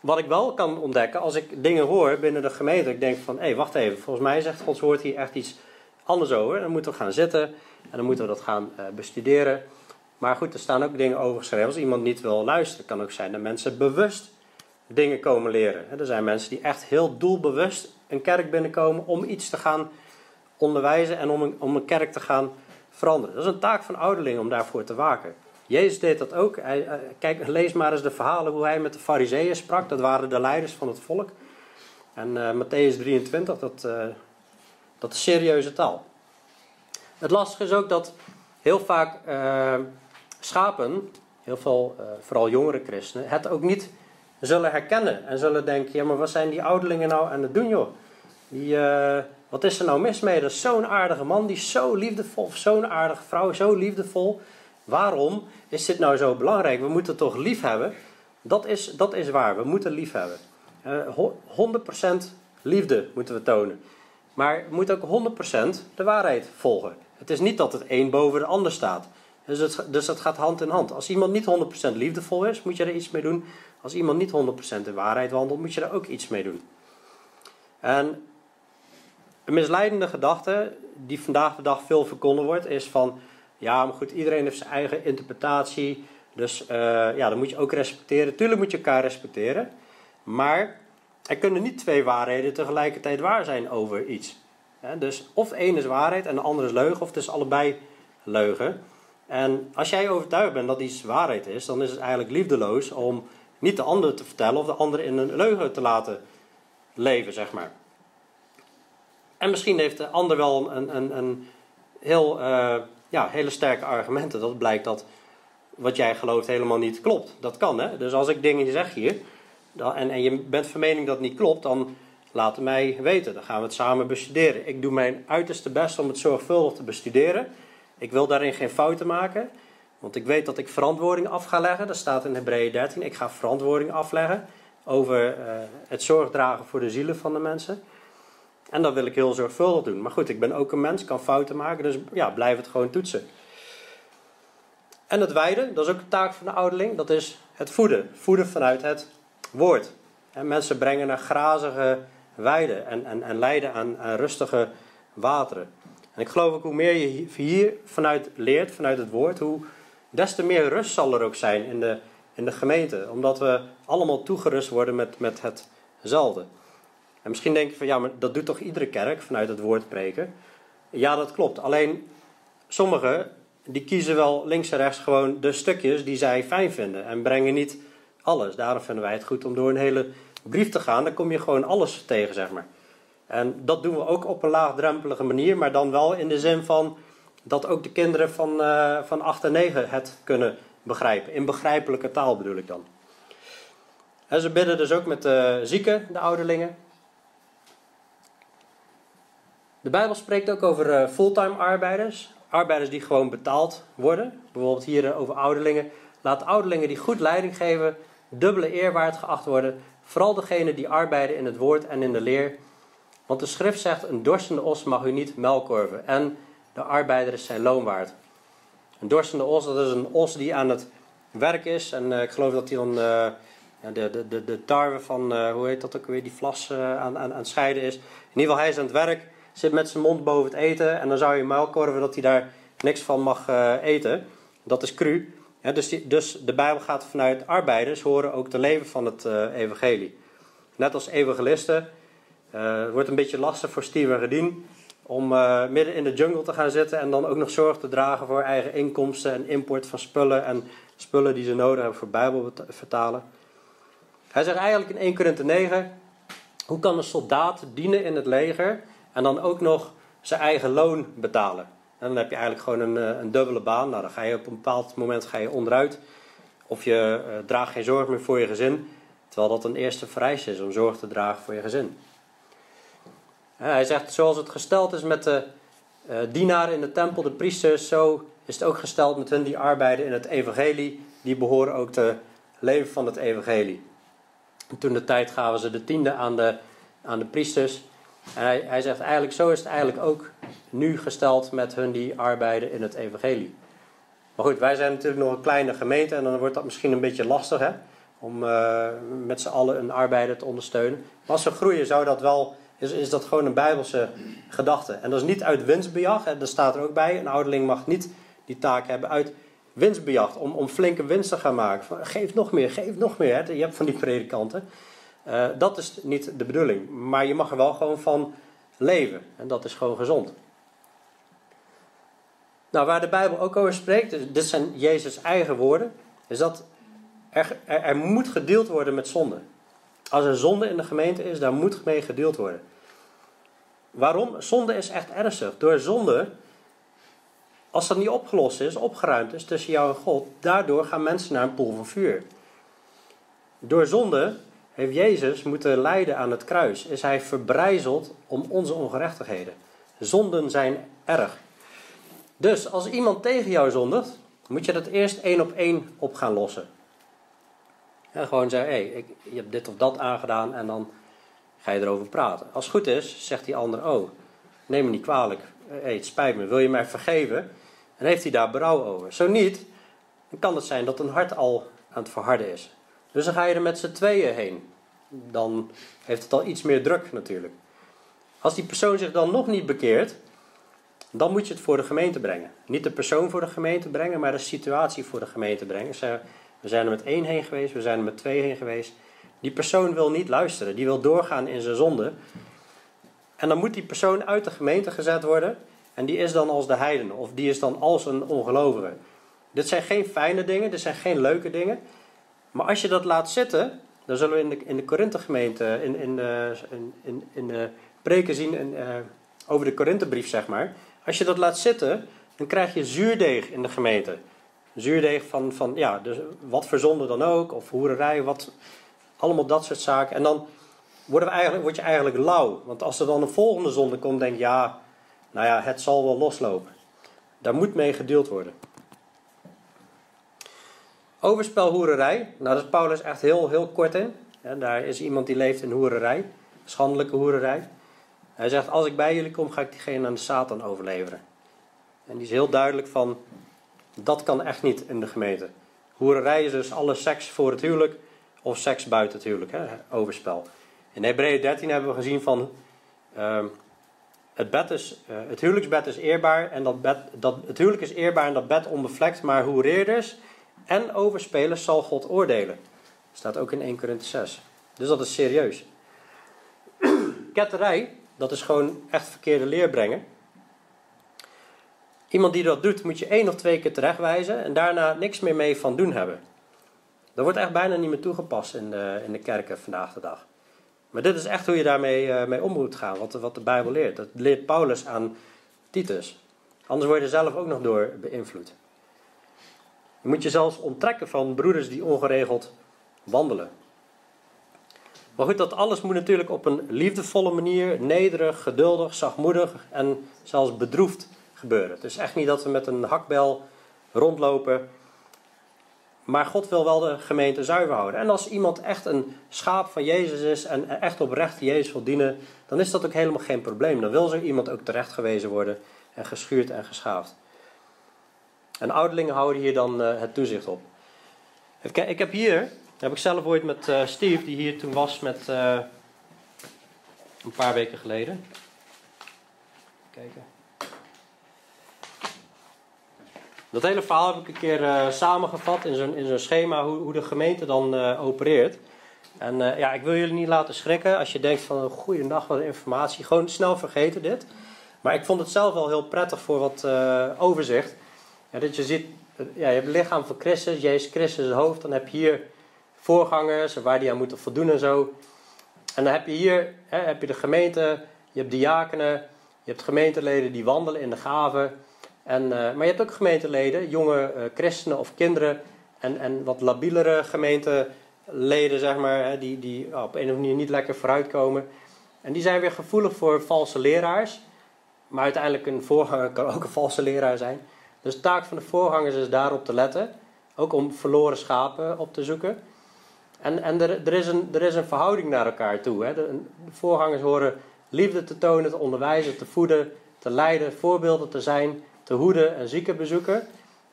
wat ik wel kan ontdekken, als ik dingen hoor binnen de gemeente, ik denk van, hé, hey, wacht even, volgens mij zegt Gods woord hier echt iets anders over. Dan moeten we gaan zitten en dan moeten we dat gaan uh, bestuderen. Maar goed, er staan ook dingen over geschreven. Als iemand niet wil luisteren, kan ook zijn dat mensen bewust dingen komen leren. Er zijn mensen die echt heel doelbewust een kerk binnenkomen om iets te gaan onderwijzen en om een, om een kerk te gaan veranderen. Dat is een taak van ouderlingen om daarvoor te waken. Jezus deed dat ook. Hij, eh, kijk, lees maar eens de verhalen hoe hij met de fariseeën sprak. Dat waren de leiders van het volk. En uh, Matthäus 23, dat, uh, dat is serieuze taal. Het lastige is ook dat heel vaak schapen, heel veel, vooral jongere christenen, het ook niet zullen herkennen. En zullen denken, ja maar wat zijn die ouderlingen nou aan het doen joh? Uh, wat is er nou mis mee? Dat is zo'n aardige man, die zo liefdevol. Of zo'n aardige vrouw, zo liefdevol. Waarom is dit nou zo belangrijk? We moeten toch lief hebben? Dat is, dat is waar, we moeten lief hebben. Uh, 100% liefde moeten we tonen. Maar we moeten ook 100% de waarheid volgen. Het is niet dat het een boven de ander staat. Dus, het, dus dat gaat hand in hand. Als iemand niet 100% liefdevol is, moet je er iets mee doen. Als iemand niet 100% de waarheid wandelt, moet je er ook iets mee doen. En een misleidende gedachte die vandaag de dag veel verkonden wordt, is van ja, maar goed, iedereen heeft zijn eigen interpretatie. Dus uh, ja, dan moet je ook respecteren. Tuurlijk moet je elkaar respecteren. Maar er kunnen niet twee waarheden tegelijkertijd waar zijn over iets. dus of ene is waarheid en de andere is leugen, of het is allebei leugen. En als jij overtuigd bent dat iets waarheid is, dan is het eigenlijk liefdeloos om niet de ander te vertellen of de ander in een leugen te laten leven, zeg maar. En misschien heeft de ander wel een, een, een heel, uh, ja, hele sterke argumenten. Dat blijkt dat wat jij gelooft helemaal niet klopt. Dat kan, hè? Dus als ik dingen zeg hier, en, en je bent van mening dat het niet klopt, dan laat het mij weten. Dan gaan we het samen bestuderen. Ik doe mijn uiterste best om het zorgvuldig te bestuderen. Ik wil daarin geen fouten maken. Want ik weet dat ik verantwoording af ga leggen. Dat staat in Hebreeën 13. Ik ga verantwoording afleggen over uh, het zorgdragen voor de zielen van de mensen. En dat wil ik heel zorgvuldig doen. Maar goed, ik ben ook een mens, kan fouten maken. Dus ja, blijf het gewoon toetsen. En het wijden, dat is ook een taak van de ouderling. Dat is het voeden. Voeden vanuit het woord. En mensen brengen naar grazige weiden en, en, en leiden aan, aan rustige wateren. En ik geloof ook hoe meer je hier vanuit leert, vanuit het woord, hoe des te meer rust zal er ook zijn in de, in de gemeente. Omdat we allemaal toegerust worden met, met hetzelfde. En misschien denk je van ja, maar dat doet toch iedere kerk vanuit het woord spreken? Ja, dat klopt. Alleen sommigen die kiezen wel links en rechts gewoon de stukjes die zij fijn vinden en brengen niet alles. Daarom vinden wij het goed om door een hele brief te gaan. Dan kom je gewoon alles tegen, zeg maar. En dat doen we ook op een laagdrempelige manier, maar dan wel in de zin van dat ook de kinderen van, uh, van 8 en 9 het kunnen begrijpen. In begrijpelijke taal bedoel ik dan. Ze bidden dus ook met de zieken, de ouderlingen. De Bijbel spreekt ook over uh, fulltime arbeiders. Arbeiders die gewoon betaald worden. Bijvoorbeeld hier uh, over ouderlingen. Laat ouderlingen die goed leiding geven, dubbele eerwaard geacht worden. Vooral degenen die arbeiden in het woord en in de leer want de schrift zegt: Een dorstende os mag u niet melkorven. En de arbeider is zijn loon waard. Een dorstende os, dat is een os die aan het werk is. En uh, ik geloof dat hij dan de, de, de, de tarwe van, hoe heet dat ook weer, die vlas aan, aan, aan het scheiden is. In ieder geval, hij is aan het werk, zit met zijn mond boven het eten. En dan zou je melkorven dat hij daar niks van mag eten. Dat is cru. Dus, dus de Bijbel gaat vanuit arbeiders horen ook te leven van het evangelie. Net als evangelisten uh, het wordt een beetje lastig voor Steven Redien om midden in de jungle te gaan zitten en dan ook nog zorg te dragen voor eigen inkomsten en import van spullen en spullen die ze nodig hebben voor Bijbel vertalen. Hij zegt eigenlijk in 1 Korinthe 9: hoe kan een soldaat dienen in het leger en dan ook nog zijn eigen loon betalen? En dan heb je eigenlijk gewoon een, eh, een dubbele baan. Nou, dan ga je op een bepaald moment ga je onderuit. Of je uh, draagt geen zorg meer voor je gezin. Terwijl dat een eerste vereis is om zorg te dragen voor je gezin. Hij zegt, zoals het gesteld is met de uh, dienaren in de tempel, de priesters, zo is het ook gesteld met hen die arbeiden in het evangelie. Die behoren ook te leven van het evangelie. En toen de tijd gaven ze de tiende aan de, aan de priesters. En hij, hij zegt eigenlijk, zo is het eigenlijk ook nu gesteld met hun die arbeiden in het evangelie. Maar goed, wij zijn natuurlijk nog een kleine gemeente en dan wordt dat misschien een beetje lastig hè, om uh, met z'n allen een arbeider te ondersteunen. Maar als we groeien zou dat wel is, is dat gewoon een bijbelse gedachte. En dat is niet uit winstbejag, en dat staat er ook bij. Een ouderling mag niet die taak hebben uit winstbejag, om, om flinke winst te gaan maken. Geef nog meer, geef nog meer. Hè. Je hebt van die predikanten. Uh, dat is niet de bedoeling. Maar je mag er wel gewoon van leven. En dat is gewoon gezond. Nou, waar de Bijbel ook over spreekt, dus dit zijn Jezus' eigen woorden, is dat er, er, er moet gedeeld worden met zonde. Als er zonde in de gemeente is, daar moet mee gedeeld worden. Waarom? Zonde is echt ernstig. Door zonde, als dat niet opgelost is, opgeruimd is tussen jou en God, daardoor gaan mensen naar een poel van vuur. Door zonde heeft Jezus moeten lijden aan het kruis. Is hij verbrijzeld om onze ongerechtigheden. Zonden zijn erg. Dus als iemand tegen jou zondigt, moet je dat eerst één op één op gaan lossen. En gewoon zeggen, hé, hey, je hebt dit of dat aangedaan en dan ga je erover praten. Als het goed is, zegt die ander, oh, neem me niet kwalijk. Hey, het spijt me, wil je mij vergeven? En heeft hij daar berouw over. Zo niet, dan kan het zijn dat een hart al aan het verharden is. Dus dan ga je er met z'n tweeën heen. Dan heeft het al iets meer druk natuurlijk. Als die persoon zich dan nog niet bekeert, dan moet je het voor de gemeente brengen. Niet de persoon voor de gemeente brengen, maar de situatie voor de gemeente brengen. We zijn er met één heen geweest, we zijn er met twee heen geweest. Die persoon wil niet luisteren, die wil doorgaan in zijn zonde. En dan moet die persoon uit de gemeente gezet worden. En die is dan als de heidene, of die is dan als een ongelovige. Dit zijn geen fijne dingen, dit zijn geen leuke dingen. Maar als je dat laat zitten, dan zullen we in de, in de Korinthe-gemeente, in, in, de, in, in, de preken zien uh, over de Korinthebrief, zeg maar. Als je dat laat zitten, dan krijg je zuurdeeg in de gemeente. Zuurdeeg van, van ja, dus wat voor zonde dan ook, of hoererij, wat, allemaal dat soort zaken. En dan worden we eigenlijk, word je eigenlijk lauw. Want als er dan een volgende zonde komt, denk je, ja, nou ja, het zal wel loslopen. Daar moet mee gedeeld worden. Overspelhoererij, nou daar is Paulus echt heel, heel kort in. Daar is iemand die leeft in hoererij, schandelijke hoererij. Hij zegt, als ik bij jullie kom, ga ik diegene aan de Satan overleveren. En die is heel duidelijk van, dat kan echt niet in de gemeente. Hoererij is dus alle seks voor het huwelijk of seks buiten het huwelijk, hè, overspel. In Hebreeën 13 hebben we gezien van, uh, het, bed is, uh, het huwelijksbed is eerbaar en dat, bed, dat het huwelijk is eerbaar en dat bed onbevlekt, maar hoereerders en overspelers zal God oordelen. Staat ook in 1 Korinthe 6. Dus dat is serieus. Ketterij, dat is gewoon echt verkeerde leer brengen. Iemand die dat doet, moet je één of twee keer terechtwijzen en daarna niks meer mee van doen hebben. Dat wordt echt bijna niet meer toegepast in de, in de kerken vandaag de dag. Maar dit is echt hoe je daarmee uh, mee om moet gaan, wat, wat de Bijbel leert. Dat leert Paulus aan Titus. Anders word je zelf ook nog door beïnvloed. Je moet je zelfs onttrekken van broeders die ongeregeld wandelen. Maar goed, dat alles moet natuurlijk op een liefdevolle manier, nederig, geduldig, zachtmoedig en zelfs bedroefd gebeuren. Het is echt niet dat we met een hakbel rondlopen. Maar God wil wel de gemeente zuiver houden. En als iemand echt een schaap van Jezus is en echt oprecht Jezus wil dienen, dan is dat ook helemaal geen probleem. Dan wil zo iemand ook terechtgewezen worden en geschuurd en geschaafd. En ouderlingen houden hier dan uh, het toezicht op. Ik heb hier, heb ik zelf ooit met uh, Steve, die hier toen was met uh, een paar weken geleden. Kijken. Dat hele verhaal heb ik een keer samengevat in zo'n, in zo'n schema hoe, hoe de gemeente dan opereert. En ja, ik wil jullie niet laten schrikken als je denkt van goede dag, wat informatie. Gewoon snel vergeten dit. Maar ik vond het zelf wel heel prettig voor wat overzicht. Ja, dat je ziet, ja, je hebt het lichaam van Christus, Jezus Christus het hoofd. Dan heb je hier voorgangers waar die aan moeten voldoen en zo. En dan heb je hier hè, heb je de gemeente, je hebt diakenen, je hebt gemeenteleden die wandelen in de gaven. En, uh, maar je hebt ook gemeenteleden, jonge uh, christenen of kinderen en, en wat labielere gemeenteleden, zeg maar, hè, die, die op een of andere manier niet lekker vooruitkomen. En die zijn weer gevoelig voor valse leraars. Maar uiteindelijk een voorganger kan ook een valse leraar zijn. Dus de taak van de voorgangers is daarop te letten. Ook om verloren schapen op te zoeken. En, en er, er, is een, er is een verhouding naar elkaar toe. Hè. De, voorgangers horen liefde te tonen, te onderwijzen, te voeden, te leiden, voorbeelden te zijn te hoeden en zieken bezoeken.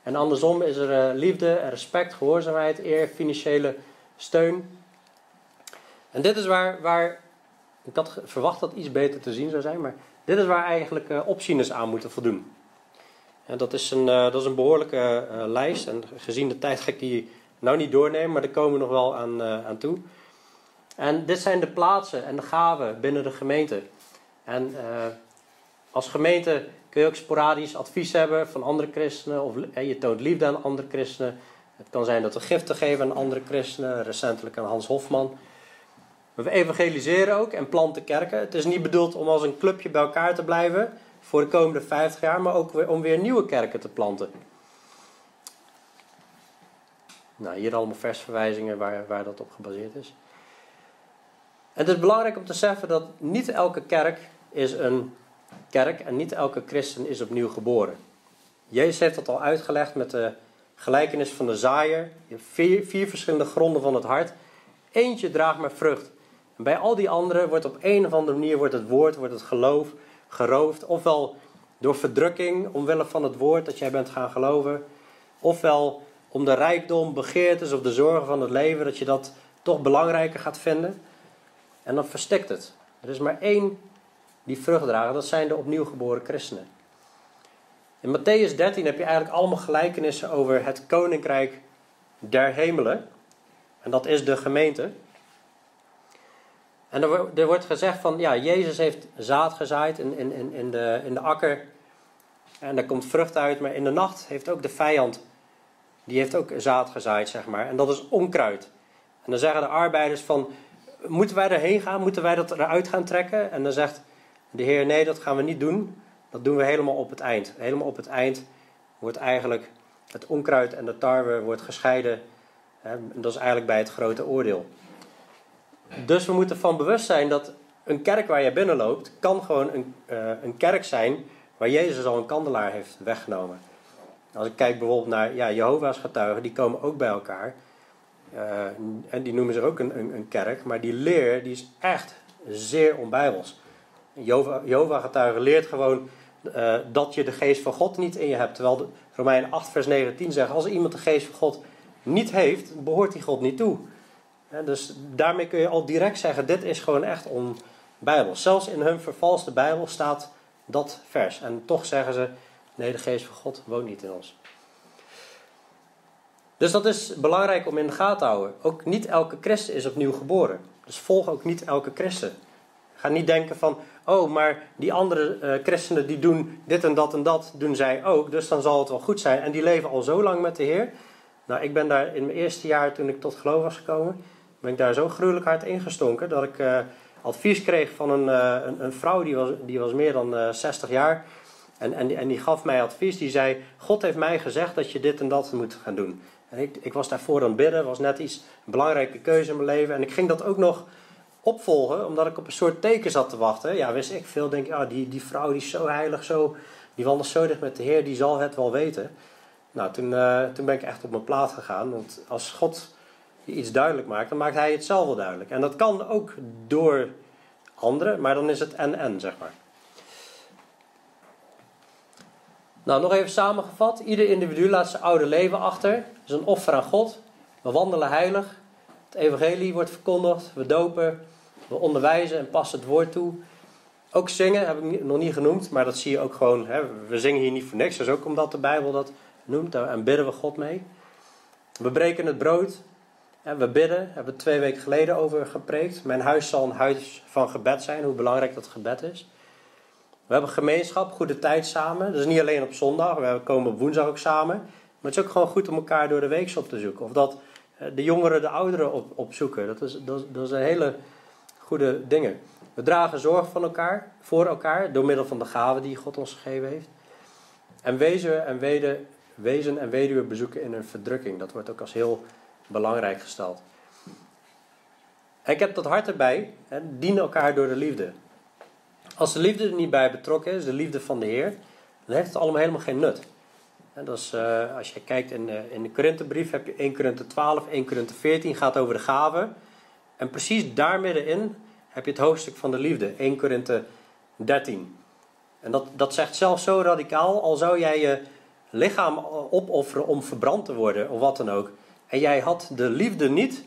En andersom is er eh, liefde, respect, gehoorzaamheid, eer, financiële steun. En dit is waar, waar ik had verwacht dat iets beter te zien zou zijn, maar dit is waar eigenlijk uh, opzieners aan moeten voldoen. Dat is een, uh, dat is een behoorlijke uh, lijst. En gezien de tijd ga ik die nou niet doornemen, maar daar komen we nog wel aan, aan toe. En dit zijn de plaatsen en de gaven binnen de gemeente. En als gemeente kun je ook sporadisch advies hebben van andere christenen. Of je toont liefde aan andere christenen. Het kan zijn dat we giften geven aan andere christenen. Recentelijk aan Hans Hofman. We evangeliseren ook en planten kerken. Het is niet bedoeld om als een clubje bij elkaar te blijven voor de komende 50 jaar, maar ook om weer nieuwe kerken te planten. Nou, hier allemaal versverwijzingen waar, waar dat op gebaseerd is. En het is belangrijk om te zeggen dat niet elke kerk is een kerk en niet elke christen is opnieuw geboren. Jezus heeft dat al uitgelegd met de gelijkenis van de zaaier. Vier, vier verschillende gronden van het hart. Eentje draagt maar vrucht. En bij al die anderen wordt op een of andere manier wordt het woord, wordt het geloof geroofd. Ofwel door verdrukking omwille van het woord dat jij bent gaan geloven. Ofwel om de rijkdom, begeertes of de zorgen van het leven, dat je dat toch belangrijker gaat vinden. En dan verstikt het. Er is maar één die vrucht dragen, dat zijn de opnieuw geboren christenen. In Matthäus 13 heb je eigenlijk allemaal gelijkenissen over het koninkrijk der hemelen. En dat is de gemeente. En er wordt gezegd van, ja, Jezus heeft zaad gezaaid in, in, in, de, in de akker. En er komt vrucht uit, maar in de nacht heeft ook de vijand, die heeft ook zaad gezaaid, zeg maar. En dat is onkruid. En dan zeggen de arbeiders van, moeten wij erheen gaan? Moeten wij dat eruit gaan trekken? En dan zegt de Heer, nee, dat gaan we niet doen. Dat doen we helemaal op het eind. Helemaal op het eind wordt eigenlijk het onkruid en de tarwe wordt gescheiden. En dat is eigenlijk bij het grote oordeel. Dus we moeten van bewust zijn dat een kerk waar je binnenloopt, kan gewoon een, uh, een kerk zijn waar Jezus al een kandelaar heeft weggenomen. Als ik kijk bijvoorbeeld naar ja, Jehovah's getuigen, die komen ook bij elkaar. Uh, en die noemen zich ook een, een, een, kerk. Maar die leer die is echt zeer onbijbels. Jehovah getuigen leert gewoon uh, dat je de geest van God niet in je hebt. Terwijl Romein 8 vers 19 zegt, als iemand de geest van God niet heeft, behoort die God niet toe. Dus daarmee kun je al direct zeggen, dit is gewoon echt onbijbels. Zelfs in hun vervalste Bijbel staat dat vers. En toch zeggen ze, nee, de geest van God woont niet in ons. Dus dat is belangrijk om in de gaten te houden. Ook niet elke christen is opnieuw geboren. Dus volg ook niet elke christen. Ga niet denken van, oh, maar die andere uh, christenen die doen dit en dat en dat, doen zij ook. Dus dan zal het wel goed zijn. En die leven al zo lang met de Heer. Nou, ik ben daar in mijn eerste jaar, toen ik tot geloof was gekomen, ben ik daar zo gruwelijk hard ingestonken dat ik uh, advies kreeg van een, uh, een, een, vrouw die was, die was meer dan 60 jaar. En, en, en die gaf mij advies. Die zei: God heeft mij gezegd dat je dit en dat moet gaan doen. En ik, ik was daarvoor aan het bidden, was net iets, een belangrijke keuze in mijn leven. En ik ging dat ook nog opvolgen, omdat ik op een soort teken zat te wachten. Ja, wist ik veel, denk ik, ah, die, die vrouw die zo heilig, zo, die wandelt zo dicht met de Heer, die zal het wel weten. Nou, toen, uh, toen ben ik echt op mijn plaat gegaan, want als God je iets duidelijk maakt, dan maakt hij het zelf wel duidelijk. En dat kan ook door anderen, maar dan is het en-en, zeg maar. Nou, nog even samengevat. Ieder individu laat zijn oude leven achter. Dat is een offer aan God. We wandelen heilig. Het evangelie wordt verkondigd. We dopen. We onderwijzen en passen het woord toe. Ook zingen heb ik nog niet genoemd, maar dat zie je ook gewoon. Hè, we zingen hier niet voor niks. Dat is ook omdat de Bijbel dat noemt. En bidden we God mee. We breken het brood. We bidden. Hebben we twee weken geleden over gepreekt. Mijn huis zal een huis van gebed zijn. Hoe belangrijk dat gebed is. We hebben gemeenschap, goede tijd samen. Dus niet alleen op zondag, we komen op woensdag ook samen. Maar het is ook gewoon goed om elkaar door de week op te zoeken. Of dat eh, de jongeren de ouderen op, opzoeken. Dat, is, dat, dat zijn hele goede dingen. We dragen zorg van elkaar, voor elkaar, door middel van de gaven die God ons gegeven heeft. En wezen en, wede, wezen en weduwe bezoeken in een verdrukking. Dat wordt ook als heel belangrijk gesteld. Ik heb dat hart erbij. Hè, dien elkaar door de liefde. Als de liefde er niet bij betrokken is, de liefde van de Heer, dan heeft het allemaal helemaal geen nut. Dat is, uh, als je kijkt in in de Korinthebrief heb je 1 Korinthe 12, 1 Korinthe 14 gaat over de gaven. En precies daar middenin heb je het hoofdstuk van de liefde, 1 Korinthe 13. En dat, dat zegt zelfs zo radicaal, al zou jij je lichaam opofferen om verbrand te worden of wat dan ook. En jij had de liefde niet,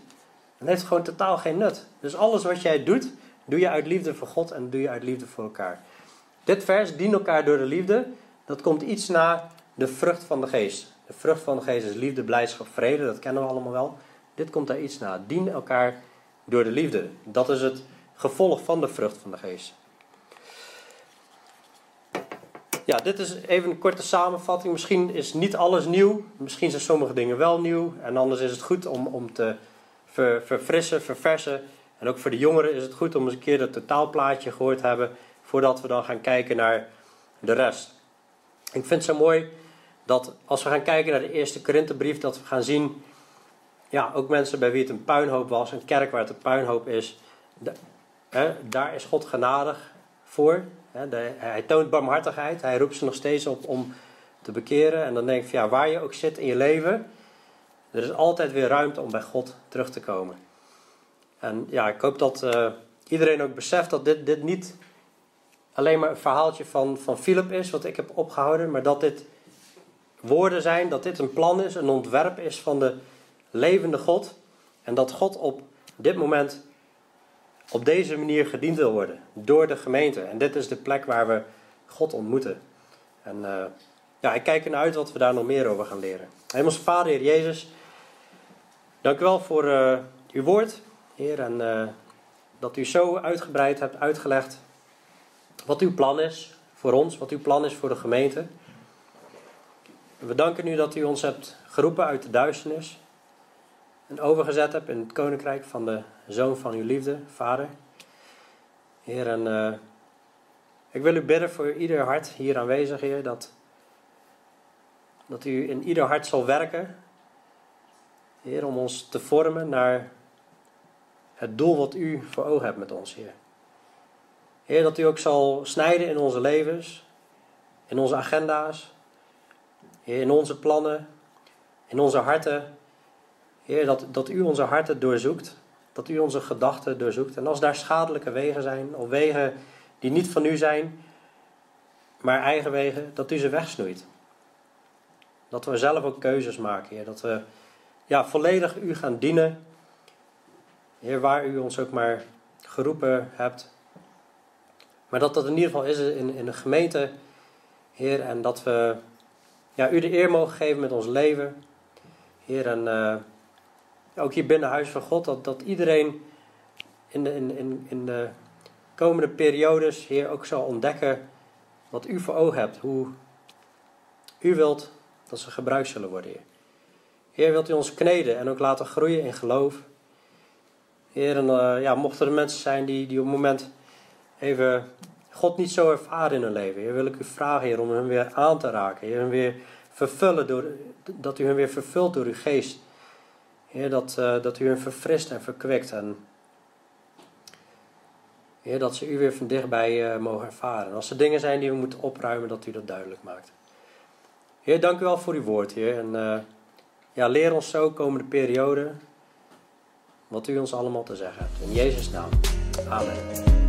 dan heeft het gewoon totaal geen nut. Dus alles wat jij doet, Doe je uit liefde voor God en doe je uit liefde voor elkaar. Dit vers, dien elkaar door de liefde, dat komt iets na de vrucht van de geest. De vrucht van de geest is liefde, blijdschap, vrede, dat kennen we allemaal wel. Dit komt daar iets na. Dien elkaar door de liefde. Dat is het gevolg van de vrucht van de geest. Ja, dit is even een korte samenvatting. Misschien is niet alles nieuw. Misschien zijn sommige dingen wel nieuw. En anders is het goed om, om te verfrissen, verversen en ook voor de jongeren is het goed om eens een keer het totaalplaatje gehoord te hebben voordat we dan gaan kijken naar de rest. Ik vind het zo mooi dat als we gaan kijken naar de eerste Korinthebrief, dat we gaan zien, ja, ook mensen bij wie het een puinhoop was, een kerk waar het een puinhoop is, hè, daar is God genadig voor. Hij toont barmhartigheid, hij roept ze nog steeds op om, te bekeren. En dan denk ik ja, waar je ook zit in je leven, er is altijd weer ruimte om bij God terug te komen. En ja, ik hoop dat uh, iedereen ook beseft dat dit, dit niet alleen maar een verhaaltje van, van Philip is, wat ik heb opgehouden, maar dat dit woorden zijn, dat dit een plan is, een ontwerp is van de levende God. En dat God op dit moment op deze manier gediend wil worden door de gemeente. En dit is de plek waar we God ontmoeten. En uh, ja, ik kijk ernaar uit wat we daar nog meer over gaan leren. Hemelse Vader, Heer Jezus, dank u wel voor uh, uw woord, Heer. En uh, dat u zo uitgebreid hebt uitgelegd wat uw plan is voor ons, wat uw plan is voor de gemeente. we danken u dat u ons hebt geroepen uit de duisternis en overgezet hebt in het koninkrijk van de zoon van uw liefde, Vader. Heer, en uh, ik wil u bidden voor ieder hart hier aanwezig, Heer, dat, dat u in ieder hart zal werken, Heer, om ons te vormen naar het doel wat u voor ogen hebt met ons, Heer. Heer, dat u ook zal snijden in onze levens, in onze agenda's, in onze plannen, in onze harten. Heer, dat, dat u onze harten doorzoekt, dat u onze gedachten doorzoekt. En als daar schadelijke wegen zijn, of wegen die niet van u zijn, maar eigen wegen, dat u ze wegsnoeit. Dat we zelf ook keuzes maken, Heer. Dat we ja, volledig u gaan dienen. Heer, waar u ons ook maar geroepen hebt. Maar dat dat in ieder geval is in, in de gemeente, Heer. En dat we ja, u de eer mogen geven met ons leven. Heer, en uh, ook hier binnen Huis van God, dat, dat iedereen in de, in, in, in de komende periodes, Heer, ook zal ontdekken wat u voor ogen hebt. Hoe u wilt dat ze gebruikt zullen worden, Heer. Heer, wilt u ons kneden en ook laten groeien in geloof. Heer, en uh, ja, mochten er mensen zijn die, die op het moment even God niet zo ervaren in hun leven. Heer, wil ik u vragen, Heer, om hen weer aan te raken. Heer, hen weer vervullen door, dat u hen weer vervult door uw geest. Heer, dat, uh, dat u hen verfrist en verkwikt. En Heer, dat ze u weer van dichtbij uh, mogen ervaren. En als er dingen zijn die we moeten opruimen, dat u dat duidelijk maakt. Heer, dank u wel voor uw woord, Heer. En uh, ja, leer ons zo komende periode wat u ons allemaal te zeggen hebt. In Jezus' naam. Amen.